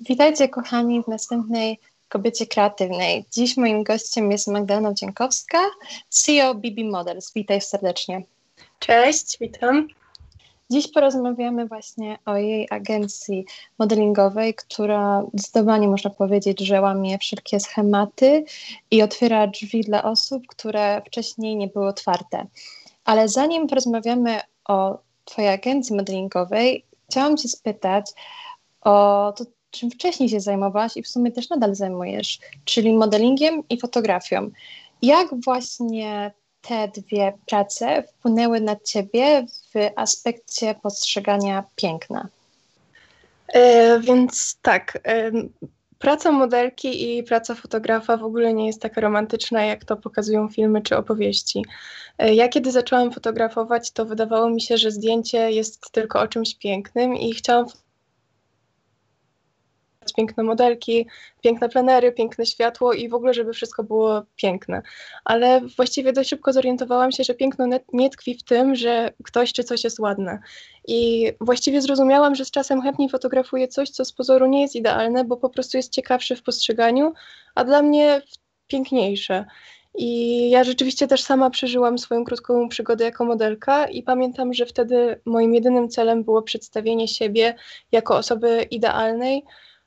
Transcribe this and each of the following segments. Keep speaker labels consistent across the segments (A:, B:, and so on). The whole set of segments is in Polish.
A: Witajcie kochani w następnej Kobiecie Kreatywnej. Dziś moim gościem jest Magdalena Dziękowska, CEO BB Models. Witaj serdecznie.
B: Cześć, witam.
A: Dziś porozmawiamy właśnie o jej agencji modelingowej, która zdecydowanie można powiedzieć, że łamie wszelkie schematy i otwiera drzwi dla osób, które wcześniej nie były otwarte. Ale zanim porozmawiamy o Twojej agencji modelingowej, chciałam Cię spytać o to, czym wcześniej się zajmowałaś i w sumie też nadal zajmujesz, czyli modelingiem i fotografią. Jak właśnie te dwie prace wpłynęły na Ciebie w aspekcie postrzegania piękna?
B: E, więc tak, e, praca modelki i praca fotografa w ogóle nie jest taka romantyczna, jak to pokazują filmy czy opowieści. E, ja kiedy zaczęłam fotografować, to wydawało mi się, że zdjęcie jest tylko o czymś pięknym i chciałam piękne modelki, piękne plenery, piękne światło i w ogóle, żeby wszystko było piękne. Ale właściwie dość szybko zorientowałam się, że piękno nie tkwi w tym, że ktoś czy coś jest ładne. I właściwie zrozumiałam, że z czasem chętniej fotografuję coś, co z pozoru nie jest idealne, bo po prostu jest ciekawsze w postrzeganiu, a dla mnie piękniejsze. I ja rzeczywiście też sama przeżyłam swoją krótką przygodę jako modelka i pamiętam, że wtedy moim jedynym celem było przedstawienie siebie jako osoby idealnej,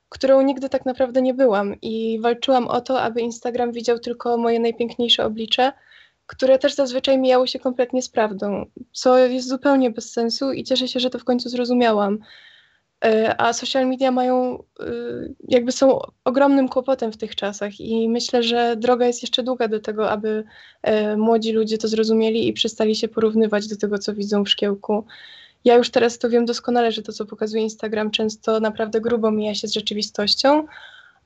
B: którą nigdy tak naprawdę nie byłam i walczyłam o to, aby Instagram widział tylko moje najpiękniejsze oblicze, które też zazwyczaj mijało się kompletnie z prawdą, co jest zupełnie bez sensu i cieszę się, że to w końcu zrozumiałam. E, a social media mają, e, jakby są ogromnym kłopotem w tych czasach i myślę, że droga jest jeszcze długa do tego, aby e, młodzi ludzie to zrozumieli i przestali się porównywać do tego, co widzą w szkiełku. Ja już teraz to wiem doskonale, że to, co pokazuje Instagram, często naprawdę grubo mija się z rzeczywistością,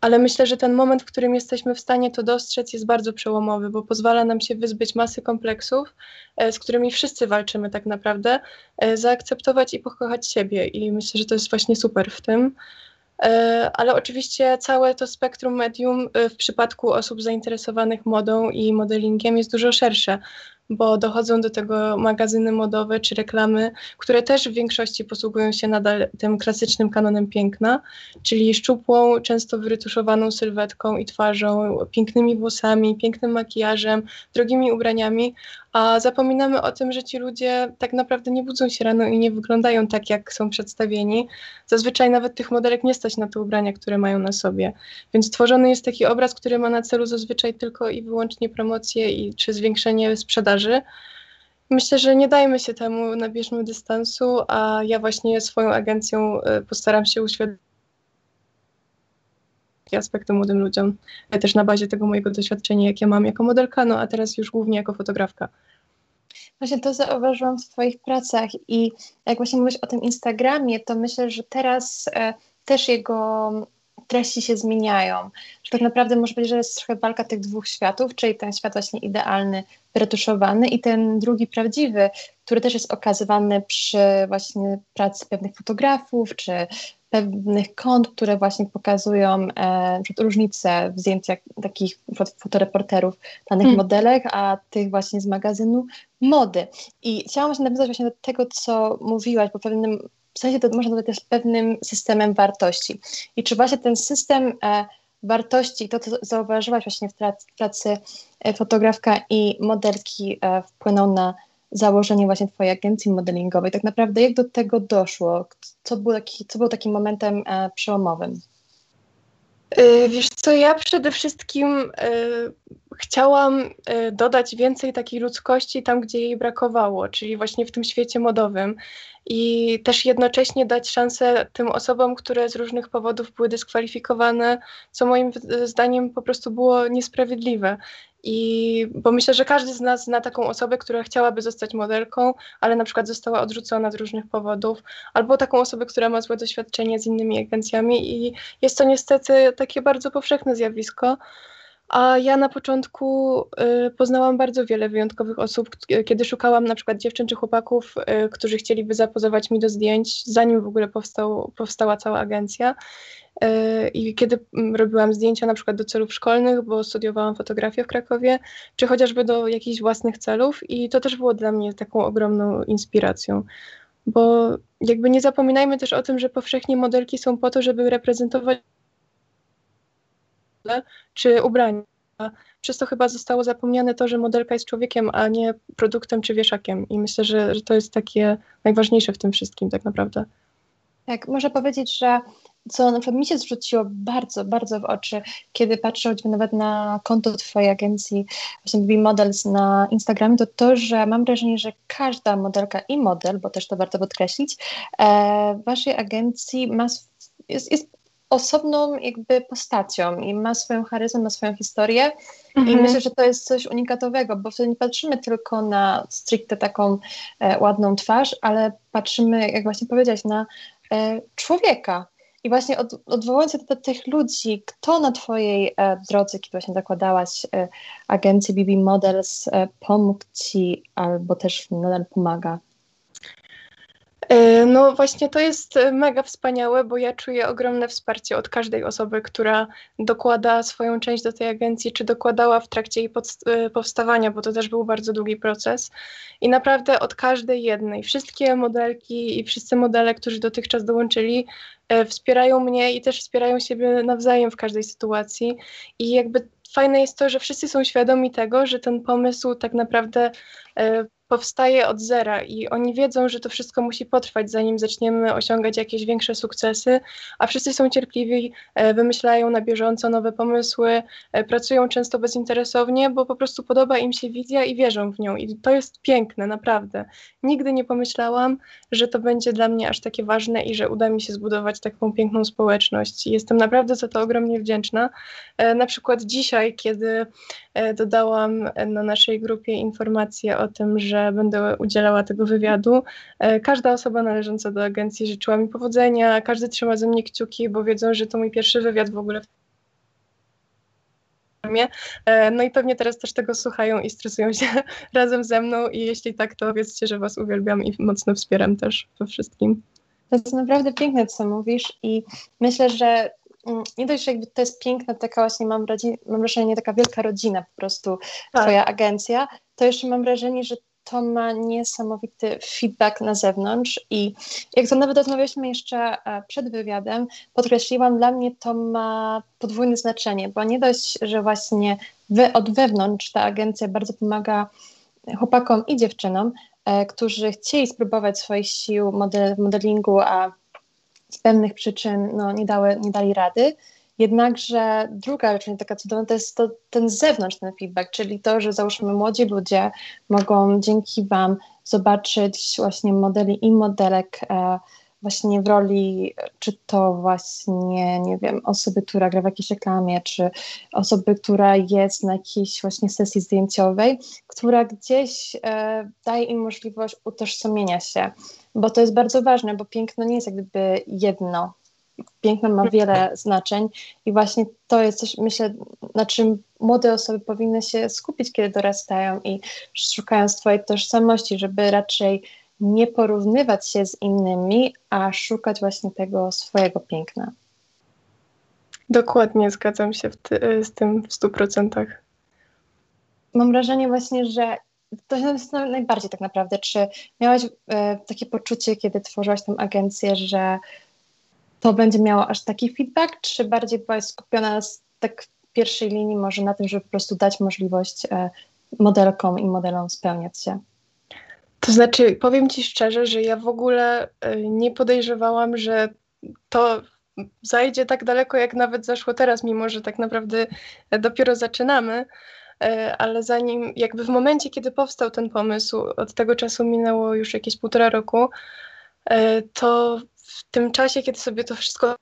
B: ale myślę, że ten moment, w którym jesteśmy w stanie to dostrzec, jest bardzo przełomowy, bo pozwala nam się wyzbyć masy kompleksów, e, z którymi wszyscy walczymy tak naprawdę, e, zaakceptować i pokochać siebie. I myślę, że to jest właśnie super w tym. E, ale oczywiście całe to spektrum medium w przypadku osób zainteresowanych modą i modelingiem jest dużo szersze, bo dochodzą do tego magazyny modowe czy reklamy, które też w większości posługują się nadal tym klasycznym kanonem piękna, czyli szczupłą, często wyretuszowaną sylwetką i twarzą, pięknymi włosami, pięknym makijażem, drogimi ubraniami, a zapominamy o tym, że ci ludzie tak naprawdę nie budzą się rano i nie wyglądają tak, jak są przedstawieni. Zazwyczaj nawet tych modelek nie stać na te ubrania, które mają na sobie. Więc tworzony jest taki obraz, który ma na celu zazwyczaj tylko i wyłącznie promocję i czy zwiększenie sprzedaży. Myślę, że nie dajmy się temu, nabierzmy dystansu, a ja właśnie swoją agencją y, postaram się uświadomić aspekty młodym ludziom. Też na bazie tego mojego doświadczenia, jakie mam jako modelka, no a teraz już głównie jako fotografka.
A: Właśnie to zauważyłam w Twoich pracach i jak właśnie mówisz o tym Instagramie, to myślę, że teraz e, też jego treści się zmieniają. Że tak naprawdę może być, że jest trochę walka tych dwóch światów, czyli ten świat właśnie idealny, wyretuszowany i ten drugi prawdziwy, który też jest okazywany przy właśnie pracy pewnych fotografów, czy pewnych kont, które właśnie pokazują e, różnice w zdjęciach takich fotoreporterów danych hmm. modelek, a tych właśnie z magazynu mody. I chciałam się nawiązać właśnie do tego, co mówiłaś, bo w pewnym sensie to można nazwać też pewnym systemem wartości. I czy właśnie ten system e, wartości, to co zauważyłaś właśnie w pracy e, fotografka i modelki e, wpłynął na założenie właśnie Twojej agencji modelingowej. Tak naprawdę jak do tego doszło? Co, był taki, co był takim momentem e, przełomowym?
B: E, wiesz co, ja przede wszystkim y, chciałam y, dodać więcej takiej ludzkości tam, gdzie jej brakowało, czyli właśnie w tym świecie modowym i też jednocześnie dać szansę tym osobom, które z różnych powodów były dyskwalifikowane, co moim zdaniem po prostu było niesprawiedliwe. I bo myślę, że każdy z nas zna taką osobę, która chciałaby zostać modelką, ale na przykład została odrzucona z różnych powodów, albo taką osobę, która ma złe doświadczenie z innymi agencjami i jest to niestety takie bardzo powszechne zjawisko. A ja na początku y, poznałam bardzo wiele wyjątkowych osób, kiedy szukałam na przykład dziewczyn czy chłopaków, y, którzy chcieliby zapozować mi do zdjęć, zanim w ogóle powstał, powstała cała agencja. Y, I kiedy mm, robiłam zdjęcia na przykład do celów szkolnych, bo studiowałam fotografię w Krakowie, czy chociażby do jakichś własnych celów, i to też było dla mnie taką ogromną inspiracją. Bo jakby nie zapominajmy też o tym, że powszechnie modelki są po to, żeby reprezentować czy ubrania. Przez to chyba zostało zapomniane to, że modelka jest człowiekiem, a nie produktem czy wieszakiem. I myślę, że, że to jest takie najważniejsze w tym wszystkim tak naprawdę.
A: Tak, można powiedzieć, że co na przykład mi się zwróciło bardzo, bardzo w oczy, kiedy patrzę choćby nawet na konto Twojej agencji, właśnie BB Models na Instagramie, to to, że mam wrażenie, że każda modelka i model, bo też to warto podkreślić, e, Waszej agencji ma, jest, jest osobną jakby postacią i ma swoją charyzmę, ma swoją historię mhm. i myślę, że to jest coś unikatowego, bo wtedy nie patrzymy tylko na stricte taką e, ładną twarz, ale patrzymy, jak właśnie powiedziałaś, na e, człowieka, i właśnie od, odwołując się do tych ludzi, kto na Twojej e, drodze, kiedy właśnie zakładałaś e, agencję BB Models, e, pomógł Ci albo też nadal pomaga?
B: E, no właśnie to jest mega wspaniałe, bo ja czuję ogromne wsparcie od każdej osoby, która dokłada swoją część do tej agencji, czy dokładała w trakcie jej e, powstawania, bo to też był bardzo długi proces. I naprawdę od każdej jednej, wszystkie modelki i wszyscy modele, którzy dotychczas dołączyli, e, wspierają mnie i też wspierają siebie nawzajem w każdej sytuacji. I jakby fajne jest to, że wszyscy są świadomi tego, że ten pomysł tak naprawdę powstaje od zera i oni wiedzą, że to wszystko musi potrwać, zanim zaczniemy osiągać jakieś większe sukcesy, a wszyscy są cierpliwi, e, wymyślają na bieżąco nowe pomysły, e, pracują często bezinteresownie, bo po prostu podoba im się wizja i wierzą w nią i to jest piękne, naprawdę. Nigdy nie pomyślałam, że to będzie dla mnie aż takie ważne i że uda mi się zbudować taką piękną społeczność. Jestem naprawdę za to ogromnie wdzięczna. E, na przykład dzisiaj, kiedy dodałam na naszej grupie informację o tym, że będę udzielała tego wywiadu. E, każda osoba należąca do agencji życzyła mi powodzenia, każdy trzyma ze mnie kciuki, bo wiedzą, że to mój pierwszy wywiad w ogóle e, no i pewnie teraz też tego słuchają i stresują się razem ze mną i jeśli tak, to wiedzcie, że Was uwielbiam i mocno wspieram też we wszystkim.
A: To jest naprawdę piękne, co mówisz i myślę, że mm, nie dość, że jakby to jest piękna taka właśnie, mam, rodzin, mam wrażenie, taka wielka rodzina po prostu, tak. twoja agencja, to jeszcze mam wrażenie, że to ma niesamowity feedback na zewnątrz i jak to nawet rozmawialiśmy jeszcze e, przed wywiadem, podkreśliłam, dla mnie to ma podwójne znaczenie, bo nie dość, że właśnie od wewnątrz ta agencja bardzo pomaga chłopakom i dziewczynom, e, którzy chcieli spróbować swoich sił model, modelingu, a z pewnych przyczyn no, nie, dały, nie dali rady, Jednakże druga rzecz, nie taka cudowna, to jest to, ten zewnątrz, ten feedback, czyli to, że załóżmy młodzi ludzie mogą dzięki Wam zobaczyć właśnie modeli i modelek e, właśnie w roli, czy to właśnie, nie wiem, osoby, która gra w jakiejś reklamie, czy osoby, która jest na jakiejś właśnie sesji zdjęciowej, która gdzieś e, daje im możliwość utożsamienia się, bo to jest bardzo ważne, bo piękno nie jest jak gdyby jedno, piękno ma wiele znaczeń i właśnie to jest coś, myślę, na czym młode osoby powinny się skupić, kiedy dorastają i szukają swojej tożsamości, żeby raczej nie porównywać się z innymi, a szukać właśnie tego swojego piękna.
B: Dokładnie, zgadzam się ty, z tym w stu procentach.
A: Mam wrażenie właśnie, że to jest najbardziej tak naprawdę, czy miałaś e, takie poczucie, kiedy tworzyłaś tę agencję, że to będzie miało aż taki feedback, czy bardziej byłaś skupiona tak w pierwszej linii może na tym, żeby po prostu dać możliwość e, modelkom i modelom spełniać się?
B: To znaczy, powiem Ci szczerze, że ja w ogóle e, nie podejrzewałam, że to zajdzie tak daleko, jak nawet zaszło teraz, mimo że tak naprawdę dopiero zaczynamy. E, ale zanim, jakby w momencie, kiedy powstał ten pomysł, od tego czasu minęło już jakieś półtora roku, to w tym czasie, kiedy sobie to wszystko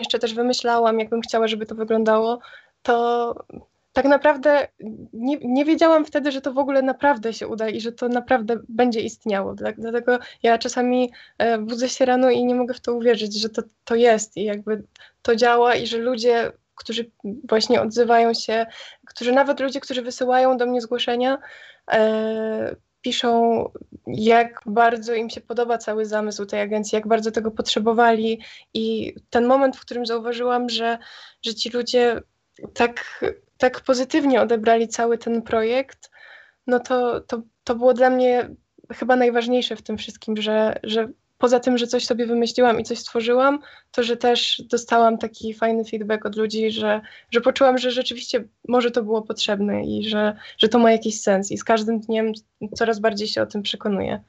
B: jeszcze też wymyślałam, jakbym chciała, żeby to wyglądało, to tak naprawdę nie, nie wiedziałam wtedy, że to w ogóle naprawdę się uda i że to naprawdę będzie istniało. Dlatego ja czasami e, budzę się rano i nie mogę w to uwierzyć, że to, to jest i jakby to działa i że ludzie, którzy właśnie odzywają się, którzy nawet ludzie, którzy wysyłają do mnie zgłoszenia, e, piszą, jak bardzo im się podoba cały zamysł tej agencji, jak bardzo tego potrzebowali. I ten moment, w którym zauważyłam, że, że ci ludzie tak, tak pozytywnie odebrali cały ten projekt, no to, to, to było dla mnie chyba najważniejsze w tym wszystkim, że, że poza tym, że coś sobie wymyśliłam i coś stworzyłam, to że też dostałam taki fajny feedback od ludzi, że, że poczułam, że rzeczywiście może to było potrzebne i że, że to ma jakiś sens. I z każdym dniem coraz bardziej się o tym przekonuję.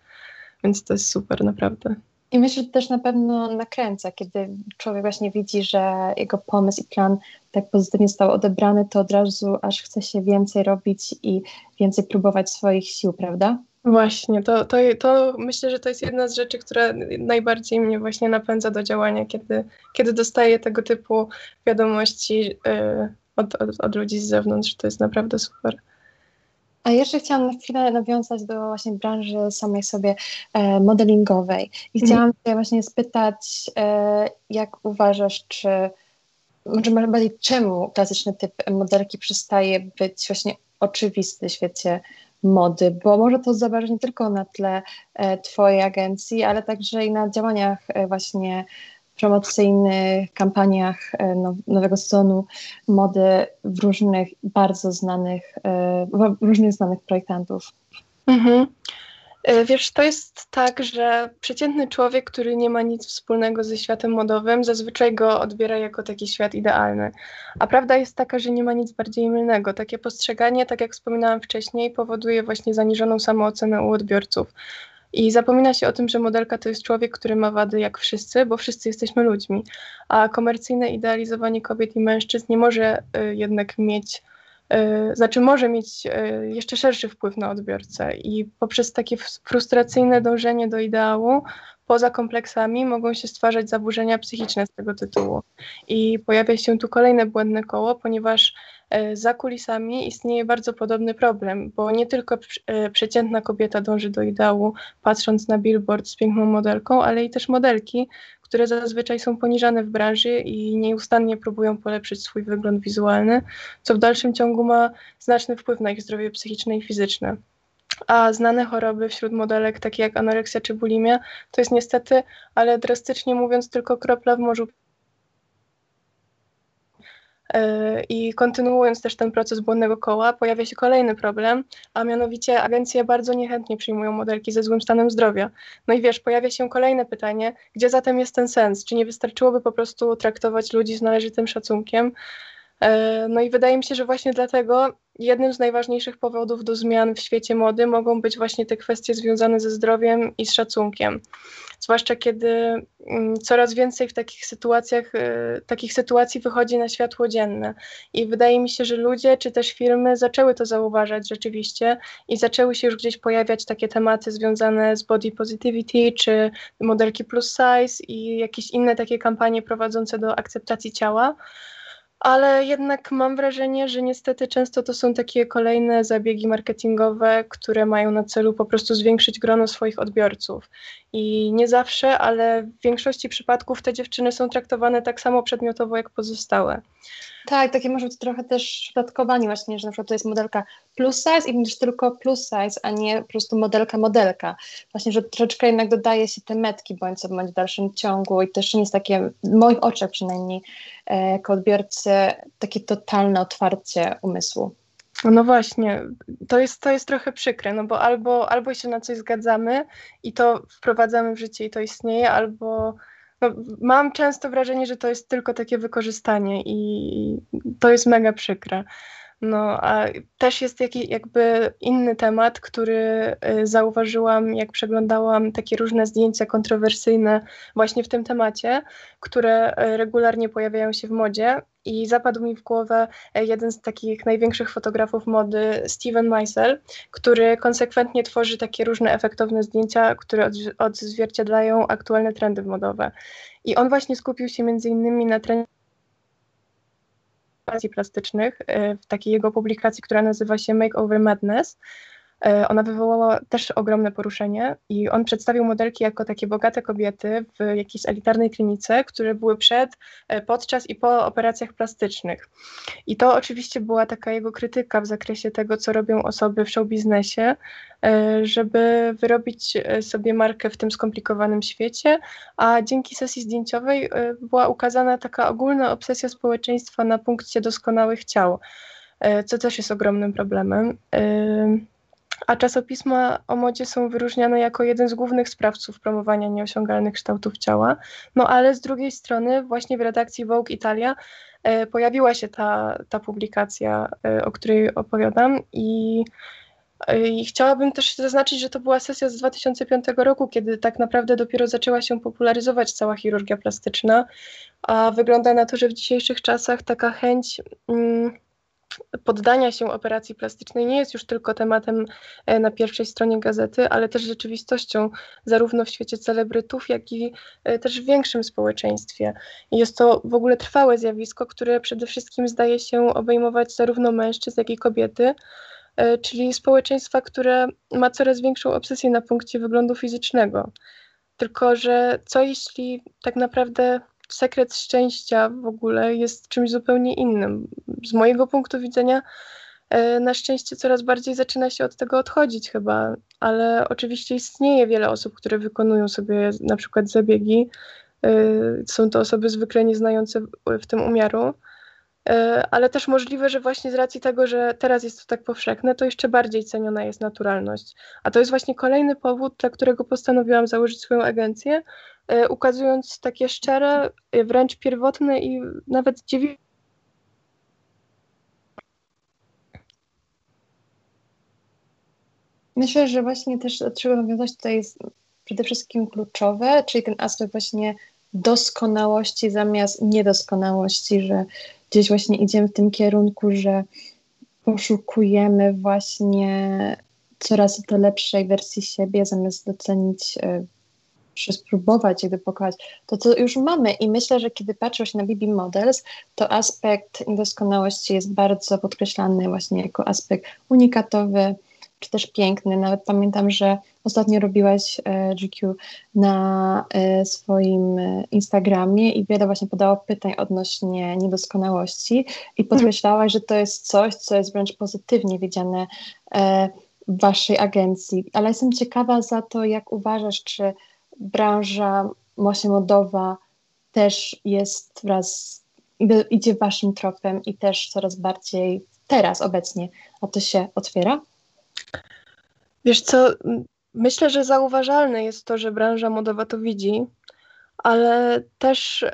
B: Więc to jest super, naprawdę.
A: I myślę, że też na pewno nakręca, kiedy człowiek właśnie widzi, że jego pomysł i plan tak pozytywnie został odebrany, to od razu aż chce się więcej robić i więcej próbować swoich sił, prawda?
B: Właśnie, to, to, to myślę, że to jest jedna z rzeczy, która najbardziej mnie właśnie napędza do działania, kiedy, kiedy dostaję tego typu wiadomości yy, od, od, od ludzi z zewnątrz, to jest naprawdę super.
A: A jeszcze chciałam na chwilę nawiązać do właśnie branży samej sobie e, modelingowej i mhm. chciałam cię właśnie spytać, e, jak uważasz, czy może bardziej czemu klasyczny typ modelki przestaje być właśnie oczywisty w świecie mody, bo może to zobaczyć nie tylko na tle e, Twojej agencji, ale także i na działaniach e, właśnie promocyjnych, kampaniach e, now, nowego sezonu mody w różnych bardzo znanych, różnych znanych projektantów. Mhm.
B: E, wiesz, to jest tak, że przeciętny człowiek, który nie ma nic wspólnego ze światem modowym, zazwyczaj go odbiera jako taki świat idealny. A prawda jest taka, że nie ma nic bardziej mylnego. Takie postrzeganie, tak jak wspominałam wcześniej, powoduje właśnie zaniżoną samoocenę u odbiorców. I zapomina się o tym, że modelka to jest człowiek, który ma wady jak wszyscy, bo wszyscy jesteśmy ludźmi. A komercyjne idealizowanie kobiet i mężczyzn nie może y, jednak mieć znaczy może mieć e, jeszcze szerszy wpływ na odbiorcę i poprzez takie frustracyjne dążenie do ideału poza kompleksami mogą się stwarzać zaburzenia psychiczne z tego tytułu. I pojawia się tu kolejne błędne koło, ponieważ e, za kulisami istnieje bardzo podobny problem, bo nie tylko przeciętna kobieta dąży do ideału, patrząc na billboard z piękną modelką, ale i też modelki, które zazwyczaj są poniżane w branży i nieustannie próbują polepszyć swój wygląd wizualny, co w dalszym ciągu ma znaczny wpływ na ich zdrowie psychiczne i fizyczne. A znane choroby wśród modelek, takie jak anoreksja czy bulimia, to jest niestety, ale drastycznie mówiąc, tylko kropla w morzu I kontynuując też ten proces błędnego koła, pojawia się kolejny problem, a mianowicie agencje bardzo niechętnie przyjmują modelki ze złym stanem zdrowia. No i wiesz, pojawia się kolejne pytanie, gdzie zatem jest ten sens? Czy nie wystarczyłoby po prostu traktować ludzi z należytym szacunkiem? E, no i wydaje mi się, że właśnie dlatego jednym z najważniejszych powodów do zmian w świecie mody mogą być właśnie te kwestie związane ze zdrowiem i z szacunkiem. Zwłaszcza kiedy mm, coraz więcej w takich sytuacjach, e, takich sytuacji wychodzi na światło dzienne. I wydaje mi się, że ludzie czy też firmy zaczęły to zauważać rzeczywiście i zaczęły się już gdzieś pojawiać takie tematy związane z body positivity czy modelki plus size i jakieś inne takie kampanie prowadzące do akceptacji ciała ale jednak mam wrażenie, że niestety często to są takie kolejne zabiegi marketingowe, które mają na celu po prostu zwiększyć grono swoich odbiorców. I nie zawsze, ale w większości przypadków te dziewczyny są traktowane tak samo przedmiotowo jak pozostałe.
A: Tak, takie może być trochę też szufladkowanie właśnie, że na przykład to jest modelka plus size i będziesz tylko plus size, a nie po prostu modelka, modelka. Właśnie, że troszeczkę jednak dodaje się te metki bądź co bądź w dalszym ciągu i też nie jest takie, w moich oczach przynajmniej, e, jako odbiorcy, takie totalne otwarcie umysłu.
B: No właśnie, to jest, to jest trochę przykre, no bo albo, albo się na coś zgadzamy i to wprowadzamy w życie i to istnieje, albo mam często wrażenie, że to jest tylko takie wykorzystanie i to jest mega przykre. No, a też jest jakiś jakby inny temat, który y, zauważyłam, jak przeglądałam takie różne zdjęcia kontrowersyjne właśnie w tym temacie, które y, regularnie pojawiają się w modzie i zapadł mi w głowę y, jeden z takich największych fotografów mody, Steven Meisel, który konsekwentnie tworzy takie różne efektowne zdjęcia, które odzwierciedlają aktualne trendy modowe. I on właśnie skupił się między innymi na trendzie plastycznych e, w takiej jego publikacji, która nazywa się Makeover Madness. E, ona wywołała też ogromne poruszenie i on przedstawił modelki jako takie bogate kobiety w jakiejś elitarnej klinice, które były przed, e, podczas i po operacjach plastycznych. I to oczywiście była taka jego krytyka w zakresie tego, co robią osoby w show biznesie, e, żeby wyrobić sobie markę w tym skomplikowanym świecie, a dzięki sesji zdjęciowej była ukazana taka ogólna obsesja społeczeństwa na punkcie doskonałych ciał, co też jest ogromnym problemem. A czasopisma o modzie są wyróżniane jako jeden z głównych sprawców promowania nieosiągalnych kształtów ciała. No ale z drugiej strony właśnie w redakcji Vogue Italia e, pojawiła się ta, ta publikacja, e, o której opowiadam i e, i chciałabym też zaznaczyć, że to była sesja z 2005 roku, kiedy tak naprawdę dopiero zaczęła się popularyzować cała chirurgia plastyczna, a wygląda na to, że w dzisiejszych czasach taka chęć mm, poddania się operacji plastycznej nie jest już tylko tematem e, na pierwszej stronie gazety, ale też rzeczywistością zarówno w świecie celebrytów, jak i e, też w większym społeczeństwie. Jest to w ogóle trwałe zjawisko, które przede wszystkim zdaje się obejmować zarówno mężczyzn, jak i kobiety, e, czyli społeczeństwa, które ma coraz większą obsesję na punkcie wyglądu fizycznego. Tylko, że co jeśli tak naprawdę sekret szczęścia w ogóle jest czymś zupełnie innym. Z mojego punktu widzenia e, na szczęście coraz bardziej zaczyna się od tego odchodzić chyba, ale oczywiście istnieje wiele osób, które wykonują sobie na przykład zabiegi. E, są to osoby zwykle nieznające w tym umiaru, ale też możliwe, że właśnie z racji tego, że teraz jest to tak powszechne, to jeszcze bardziej ceniona jest naturalność. A to jest właśnie kolejny powód, dla którego postanowiłam założyć swoją agencję, E, ukazując takie szczere, e, wręcz pierwotne i nawet dziwi.
A: Myślę, że właśnie też do czego nawiązać tutaj jest przede wszystkim kluczowe, czyli ten aspekt właśnie doskonałości zamiast niedoskonałości, że gdzieś właśnie idziemy w tym kierunku, że poszukujemy właśnie coraz to lepszej wersji siebie, zamiast docenić e, czy spróbować jakby pokazać to, co już mamy. I myślę, że kiedy patrzę się na BB Models, to aspekt niedoskonałości jest bardzo podkreślany właśnie jako aspekt unikatowy, czy też piękny. Nawet pamiętam, że ostatnio robiłaś e, GQ na e, swoim e, Instagramie i wiele właśnie podało pytań odnośnie niedoskonałości i mhm. podkreślałaś, że to jest coś, co jest wręcz pozytywnie widziane w waszej agencji. Ale jestem ciekawa za to, jak uważasz, czy branża właśnie modowa też jest wraz, idzie waszym tropem i też coraz bardziej teraz, obecnie, a to się otwiera?
B: Wiesz co, myślę, że zauważalne jest to, że branża modowa to widzi, ale też e,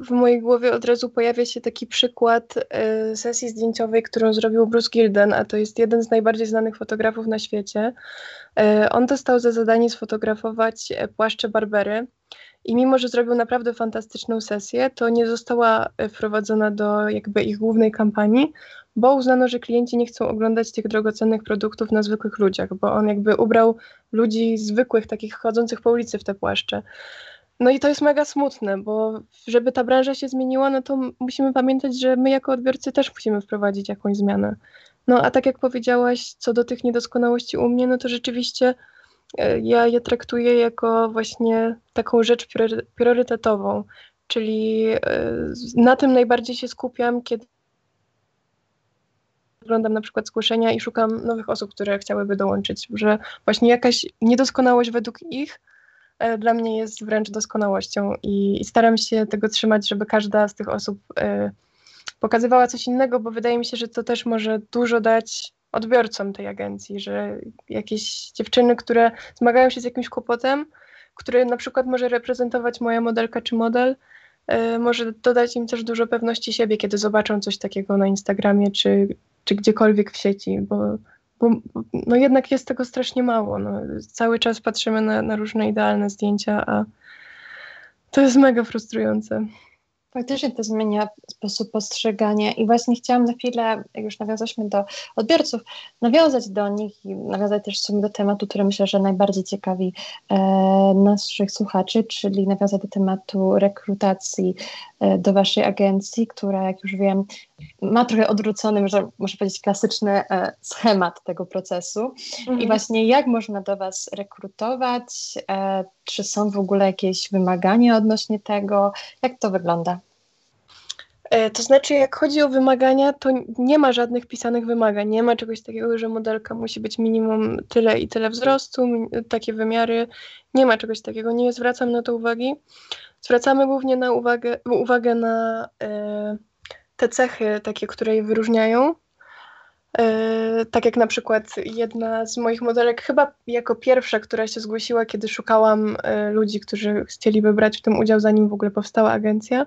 B: w mojej głowie od razu pojawia się taki przykład e, sesji zdjęciowej, którą zrobił Bruce Gilden, a to jest jeden z najbardziej znanych fotografów na świecie. E, on dostał za zadanie sfotografować płaszcze Barbery i mimo, że zrobił naprawdę fantastyczną sesję, to nie została wprowadzona do jakby ich głównej kampanii, bo uznano, że klienci nie chcą oglądać tych drogocennych produktów na zwykłych ludziach, bo on jakby ubrał ludzi zwykłych, takich chodzących po ulicy w te płaszcze. No i to jest mega smutne, bo żeby ta branża się zmieniła, no to musimy pamiętać, że my jako odbiorcy też musimy wprowadzić jakąś zmianę. No a tak jak powiedziałaś, co do tych niedoskonałości u mnie, no to rzeczywiście e, ja je traktuję jako właśnie taką rzecz priorytetową, czyli e, na tym najbardziej się skupiam, kiedy oglądam na przykład zgłoszenia i szukam nowych osób, które chciałyby dołączyć, że właśnie jakaś niedoskonałość według ich E, dla mnie jest wręcz doskonałością i, i staram się tego trzymać, żeby każda z tych osób pokazywała coś innego, bo wydaje mi się, że to też może dużo dać odbiorcom tej agencji, że jakieś dziewczyny, które zmagają się z jakimś kłopotem, który na przykład może reprezentować moja modelka czy model, y, może dodać im też dużo pewności siebie, kiedy zobaczą coś takiego na Instagramie czy, czy gdziekolwiek w sieci, bo bo no jednak jest tego strasznie mało. No. Cały czas patrzymy na, na różne idealne zdjęcia, a to jest mega frustrujące.
A: Faktycznie to zmienia sposób postrzegania i właśnie chciałam na chwilę, jak już nawiązaliśmy do odbiorców, nawiązać do nich i nawiązać też w do tematu, który myślę, że najbardziej ciekawi e, naszych słuchaczy, czyli nawiązać do tematu rekrutacji e, do Waszej agencji, która, jak już wiem, ma trochę odwrócony, może, muszę powiedzieć, klasyczny e, schemat tego procesu. Mhm. I właśnie jak można do Was rekrutować? E, czy są w ogóle jakieś wymagania odnośnie tego? Jak to wygląda?
B: E, to znaczy, jak chodzi o wymagania, to nie ma żadnych pisanych wymagań. Nie ma czegoś takiego, że modelka musi być minimum tyle i tyle wzrostu, takie wymiary. Nie ma czegoś takiego. Nie zwracam na to uwagi. Zwracamy głównie na uwagę, uwagę na e, te cechy takie, które je wyróżniają. Tak jak na przykład jedna z moich modelek, chyba jako pierwsza, która się zgłosiła, kiedy szukałam ludzi, którzy chcieliby brać w tym udział, zanim w ogóle powstała agencja,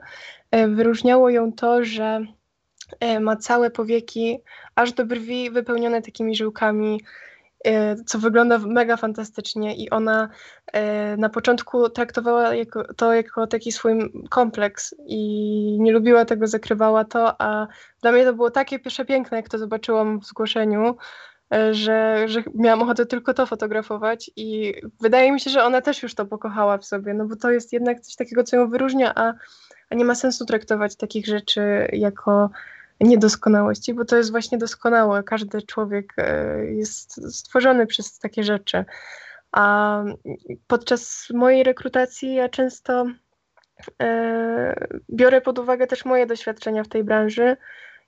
B: wyróżniało ją to, że ma całe powieki aż do brwi wypełnione takimi żyłkami E, co wygląda mega fantastycznie i ona e, na początku traktowała to jako taki swój kompleks i nie lubiła tego, zakrywała to, a dla mnie to było takie przepiękne, jak to zobaczyłam w zgłoszeniu, e, że, że miałam ochotę tylko to fotografować i wydaje mi się, że ona też już to pokochała w sobie, no bo to jest jednak coś takiego, co ją wyróżnia, a, a nie ma sensu traktować takich rzeczy jako niedoskonałości, bo to jest właśnie doskonałe. Każdy człowiek e, jest stworzony przez takie rzeczy. A podczas mojej rekrutacji ja często e, biorę pod uwagę też moje doświadczenia w tej branży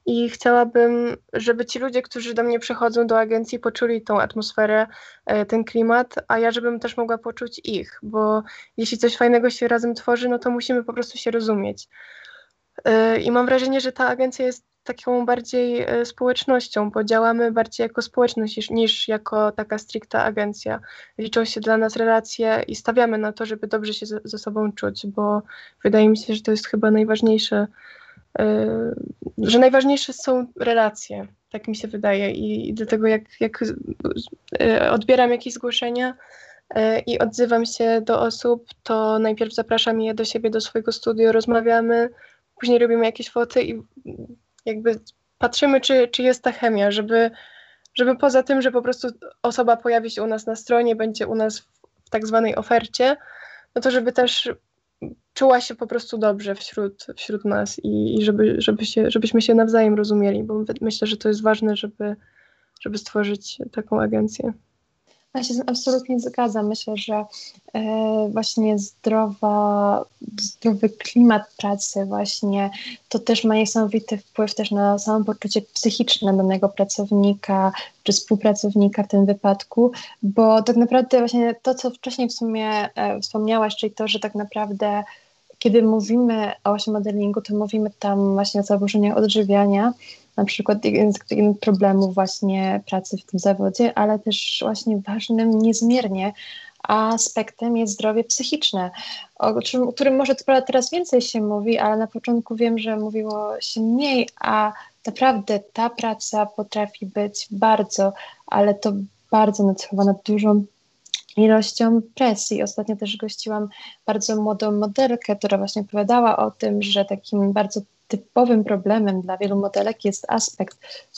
B: i chciałabym, żeby ci ludzie, którzy do mnie przychodzą do agencji, poczuli tą atmosferę, e, ten klimat, a ja żebym też mogła poczuć ich, bo jeśli coś fajnego się razem tworzy, no to musimy po prostu się rozumieć. I mam wrażenie, że ta agencja jest taką bardziej e, społecznością, bo działamy bardziej jako społeczność niż, jako taka stricta agencja. Liczą się dla nas relacje i stawiamy na to, żeby dobrze się ze, sobą czuć, bo wydaje mi się, że to jest chyba najważniejsze, yy, że najważniejsze są relacje, tak mi się wydaje i, dlatego jak, jak yy, odbieram jakieś zgłoszenia, i odzywam się do osób, to najpierw zapraszam je do siebie, do swojego studia, rozmawiamy, później robimy jakieś foty i jakby patrzymy, czy, czy jest ta chemia, żeby, żeby poza tym, że po prostu osoba pojawi się u nas na stronie, będzie u nas w, tak zwanej ofercie, no to żeby też czuła się po prostu dobrze wśród, wśród nas i, i żeby, żeby się, żebyśmy się nawzajem rozumieli, bo myślę, że to jest ważne, żeby, żeby stworzyć taką agencję.
A: Ja się absolutnie zgadzam. Myślę, że e, właśnie zdrowa, zdrowy klimat pracy właśnie to też ma niesamowity wpływ też na samopoczucie psychiczne danego pracownika czy współpracownika w tym wypadku, bo tak naprawdę właśnie to, co wcześniej w sumie e, wspomniałaś, czyli to, że tak naprawdę kiedy mówimy o właśnie modelingu, to mówimy tam właśnie o zaburzeniach odżywiania, na przykład jeden z problemów właśnie pracy w tym zawodzie, ale też właśnie ważnym niezmiernie aspektem jest zdrowie psychiczne, o czym, o którym może teraz więcej się mówi, ale na początku wiem, że mówiło się mniej, a naprawdę ta praca potrafi być bardzo, ale to bardzo nacechowana dużą ilością presji. Ostatnio też gościłam bardzo młodą modelkę, która właśnie opowiadała o tym, że takim bardzo typowym problemem dla wielu modelek jest aspekt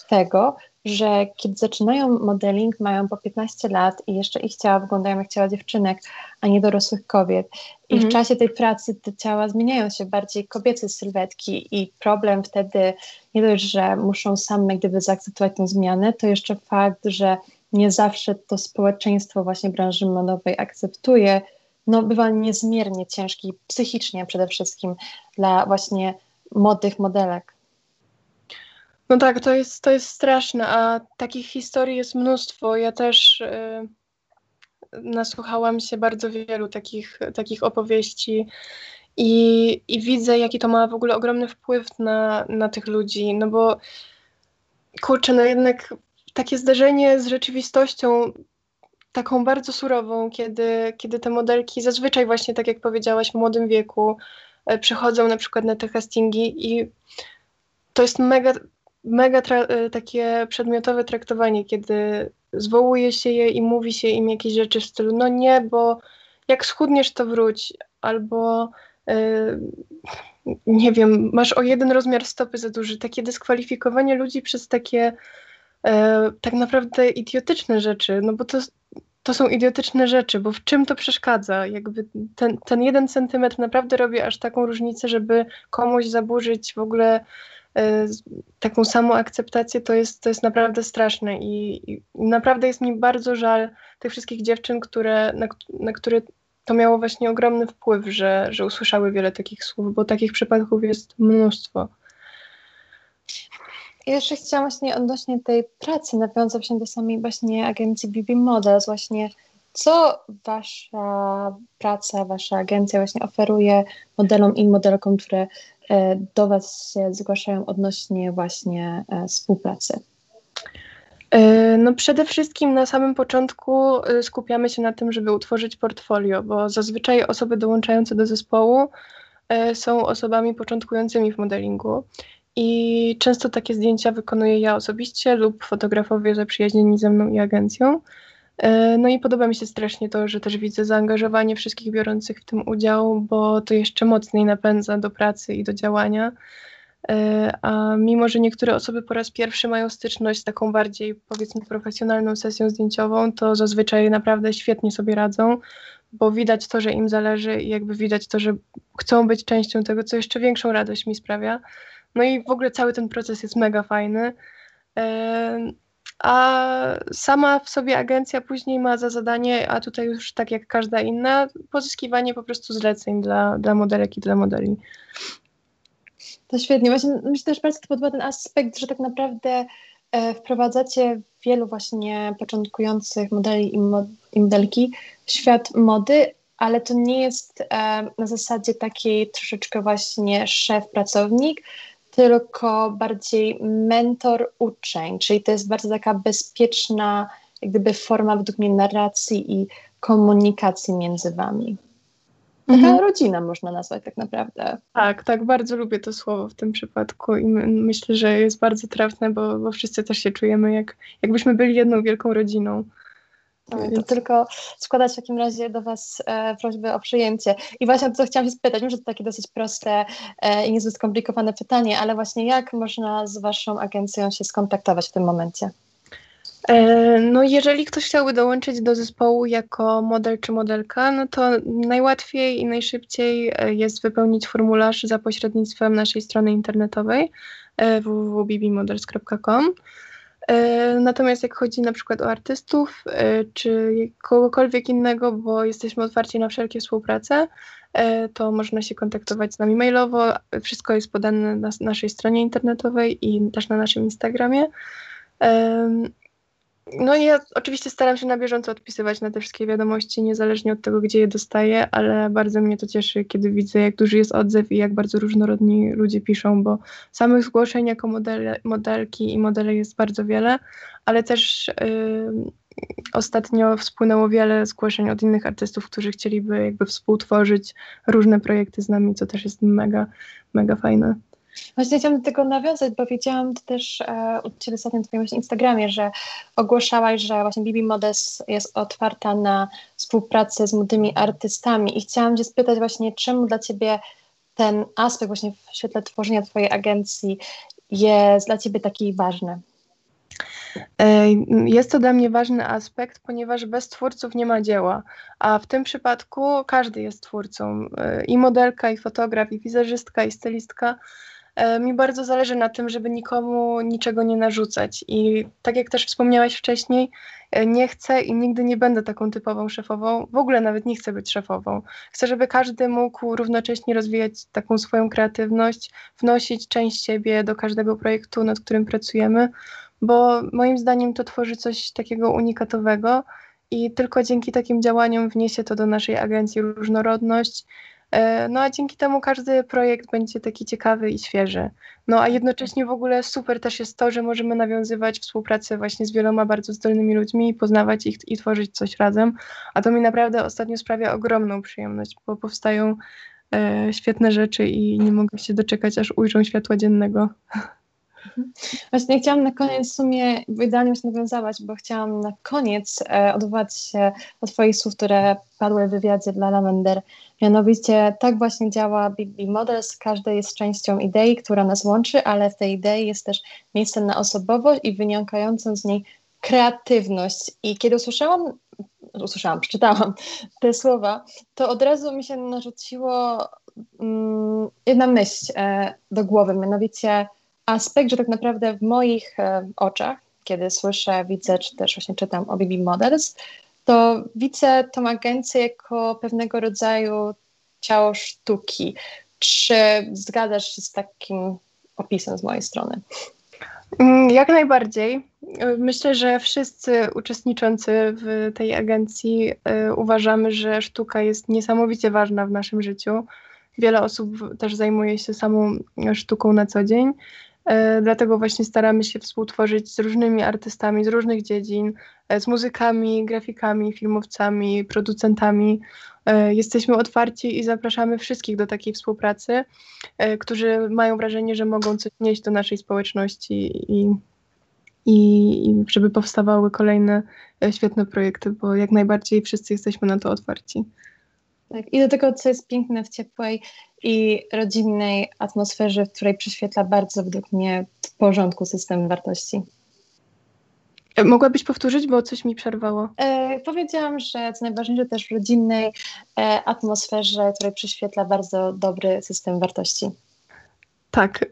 A: tego, że kiedy zaczynają modeling, mają po 15 lat i jeszcze ich ciała wyglądają jak ciała dziewczynek, a nie dorosłych kobiet. I mhm. w czasie tej pracy te ciała zmieniają się bardziej kobiece sylwetki i problem wtedy nie dość, że muszą same gdyby zaakceptować tę zmianę, to jeszcze fakt, że nie zawsze to społeczeństwo właśnie branży modowej akceptuje, no bywa niezmiernie ciężki psychicznie przede wszystkim dla właśnie młodych modelek.
B: No tak, to jest, to jest straszne, a takich historii jest mnóstwo. Ja też y, nasłuchałam się bardzo wielu takich, takich opowieści i, i widzę, jaki to ma w ogóle ogromny wpływ na, na tych ludzi, no bo kurczę, no jednak takie zdarzenie z rzeczywistością taką bardzo surową, kiedy, kiedy te modelki zazwyczaj właśnie, tak jak powiedziałaś, w młodym wieku przychodzą na przykład na te castingi i to jest mega, mega e, takie przedmiotowe traktowanie, kiedy zwołuje się je i mówi się im jakieś rzeczy w stylu no nie, bo jak schudniesz to wróć, albo yy, nie wiem, masz o jeden rozmiar stopy za duży. Takie dyskwalifikowanie ludzi przez takie yy, tak naprawdę idiotyczne rzeczy, no bo to to są idiotyczne rzeczy, bo w czym to przeszkadza? Jakby ten, ten jeden centymetr naprawdę robi aż taką różnicę, żeby komuś zaburzyć w ogóle y, taką samą akceptację, to jest, to jest naprawdę straszne I, i, naprawdę jest mi bardzo żal tych wszystkich dziewczyn, które, na, na które to miało właśnie ogromny wpływ, że, że usłyszały wiele takich słów, bo takich przypadków jest mnóstwo.
A: Jeszcze chciałam właśnie odnośnie tej pracy nawiązać się do samej właśnie agencji BB Models, właśnie co wasza praca, wasza agencja właśnie oferuje modelom i modelkom, które e, do was się zgłaszają odnośnie właśnie e, współpracy?
B: E, no przede wszystkim na samym początku skupiamy się na tym, żeby utworzyć portfolio, bo zazwyczaj osoby dołączające do zespołu są osobami początkującymi w modelingu i często takie zdjęcia wykonuję ja osobiście lub fotografowie zaprzyjaźnieni ze mną i agencją. No i podoba mi się strasznie to, że też widzę zaangażowanie wszystkich biorących w tym udział, bo to jeszcze mocniej napędza do pracy i do działania. E, a mimo, że niektóre osoby po raz pierwszy mają styczność z taką bardziej, powiedzmy, profesjonalną sesją zdjęciową, to zazwyczaj naprawdę świetnie sobie radzą, bo widać to, że im zależy i jakby widać to, że chcą być częścią tego, co jeszcze większą radość mi sprawia. No i w ogóle cały ten proces jest mega fajny. A sama w sobie agencja później ma za zadanie, a tutaj już tak jak każda inna, pozyskiwanie po prostu zleceń dla, dla modelek i dla modeli.
A: To świetnie. Właśnie myślę też bardzo podoba ten aspekt, że tak naprawdę e, wprowadzacie wielu właśnie początkujących modeli i, mod, i modelki w świat mody, ale to nie jest e, na zasadzie takiej troszeczkę właśnie szef-pracownik, tylko bardziej mentor-uczeń, czyli to jest bardzo taka bezpieczna jak gdyby forma według mnie narracji i komunikacji między wami. Taka mhm. rodzina można nazwać tak naprawdę.
B: Tak, tak, bardzo lubię to słowo w tym przypadku i my, myślę, że jest bardzo trafne, bo, bo wszyscy też się czujemy jak, jakbyśmy byli jedną wielką rodziną.
A: No, to tylko składać w takim razie do Was e, prośbę o przyjęcie. I właśnie o to chciałam się spytać, może to takie dosyć proste e, i niezbyt skomplikowane pytanie, ale właśnie jak można z Waszą agencją się skontaktować w tym momencie?
B: E, no, jeżeli ktoś chciałby dołączyć do zespołu jako model czy modelka, no to najłatwiej i najszybciej e, jest wypełnić formularz za pośrednictwem naszej strony internetowej e, www.bbmodels.com. Natomiast jak chodzi na przykład o artystów czy kogokolwiek innego, bo jesteśmy otwarci na wszelkie współpracę, to można się kontaktować z nami mailowo. Wszystko jest podane na naszej stronie internetowej i też na naszym Instagramie. No ja oczywiście staram się na bieżąco odpisywać na te wszystkie wiadomości, niezależnie od tego, gdzie je dostaję, ale bardzo mnie to cieszy, kiedy widzę, jak duży jest odzew i jak bardzo różnorodni ludzie piszą, bo samych zgłoszeń jako modele, modelki i modele jest bardzo wiele, ale też yy, ostatnio wspłynęło wiele zgłoszeń od innych artystów, którzy chcieliby jakby współtworzyć różne projekty z nami, co też jest mega, mega fajne.
A: Właśnie chciałam do tego nawiązać, bo widziałam też e, u Ciebie ostatnio na Twoim Instagramie, że ogłaszałaś, że właśnie Bibi Modest jest otwarta na współpracę z młodymi artystami i chciałam Cię spytać właśnie, czemu dla Ciebie ten aspekt właśnie w świetle tworzenia Twojej agencji jest dla Ciebie taki ważny?
B: Jest to dla mnie ważny aspekt, ponieważ bez twórców nie ma dzieła, a w tym przypadku każdy jest twórcą. I modelka, i fotograf, i wizerzystka, i stylistka mi bardzo zależy na tym, żeby nikomu niczego nie narzucać. I tak jak też wspomniałaś wcześniej, e, nie chcę i nigdy nie będę taką typową szefową. W ogóle nawet nie chcę być szefową. Chcę, żeby każdy mógł równocześnie rozwijać taką swoją kreatywność, wnosić część siebie do każdego projektu, nad którym pracujemy, bo moim zdaniem to tworzy coś takiego unikatowego. I tylko dzięki takim działaniom wniesie to do naszej agencji różnorodność, E, no a dzięki temu każdy projekt będzie taki ciekawy i świeży. No a jednocześnie w ogóle super też jest to, że możemy nawiązywać współpracę właśnie z wieloma bardzo zdolnymi ludźmi, poznawać ich i tworzyć coś razem. A to mi naprawdę ostatnio sprawia ogromną przyjemność, bo powstają e, świetne rzeczy i nie mogę się doczekać, aż ujrzą światła dziennego.
A: Właśnie chciałam na koniec w sumie, idealnie się nawiązałaś, bo chciałam na koniec e, odwołać się do Twoich słów, które padły w wywiadzie dla Lavender. Mianowicie tak właśnie działa BB Models. Każdy jest częścią idei, która nas łączy, ale w tej idei jest też miejsce na osobowość i wynikającą z niej kreatywność. I kiedy usłyszałam, usłyszałam, przeczytałam te słowa, to od razu mi się narzuciło mm, jedna myśl e, do głowy, mianowicie aspekt, że tak naprawdę w moich e, oczach, kiedy słyszę, widzę, czy też właśnie czytam o BB Models, to widzę tą agencję jako pewnego rodzaju ciało sztuki. Czy zgadzasz się z takim opisem z mojej strony?
B: Mm, jak najbardziej. Myślę, że wszyscy uczestniczący w tej agencji y, uważamy, że sztuka jest niesamowicie ważna w naszym życiu. Wiele osób też zajmuje się samą sztuką na co dzień. E, dlatego właśnie staramy się współtworzyć z różnymi artystami z różnych dziedzin, e, z muzykami, grafikami, filmowcami, producentami. E, jesteśmy otwarci i zapraszamy wszystkich do takiej współpracy, którzy mają wrażenie, że mogą coś wnieść do naszej społeczności i, i, i żeby powstawały kolejne świetne projekty, bo jak najbardziej wszyscy jesteśmy na to otwarci.
A: Tak. I do tego, co jest piękne w ciepłej i rodzinnej atmosferze, w której przyświetla bardzo według mnie w porządku system wartości.
B: E, mogłabyś powtórzyć, bo coś mi przerwało.
A: E, powiedziałam, że co najważniejsze też w rodzinnej e, atmosferze, której przyświetla bardzo dobry system wartości.
B: Tak.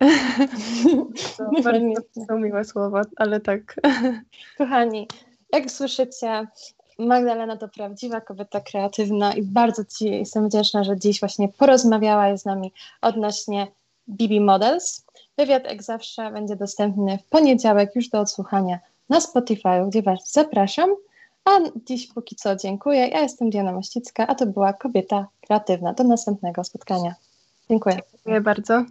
B: to bardzo są miłe słowa, ale tak.
A: Kochani, jak słyszycie, Magdalena to prawdziwa kobieta kreatywna i bardzo Ci jestem wdzięczna, że dziś właśnie porozmawiała z nami odnośnie BB Models. Wywiad jak zawsze będzie dostępny w poniedziałek już do odsłuchania na Spotify, gdzie Was zapraszam. A dziś póki co dziękuję. Ja jestem Diana Mościcka, a to była Kobieta Kreatywna. Do następnego spotkania. Dziękuję.
B: Dziękuję bardzo.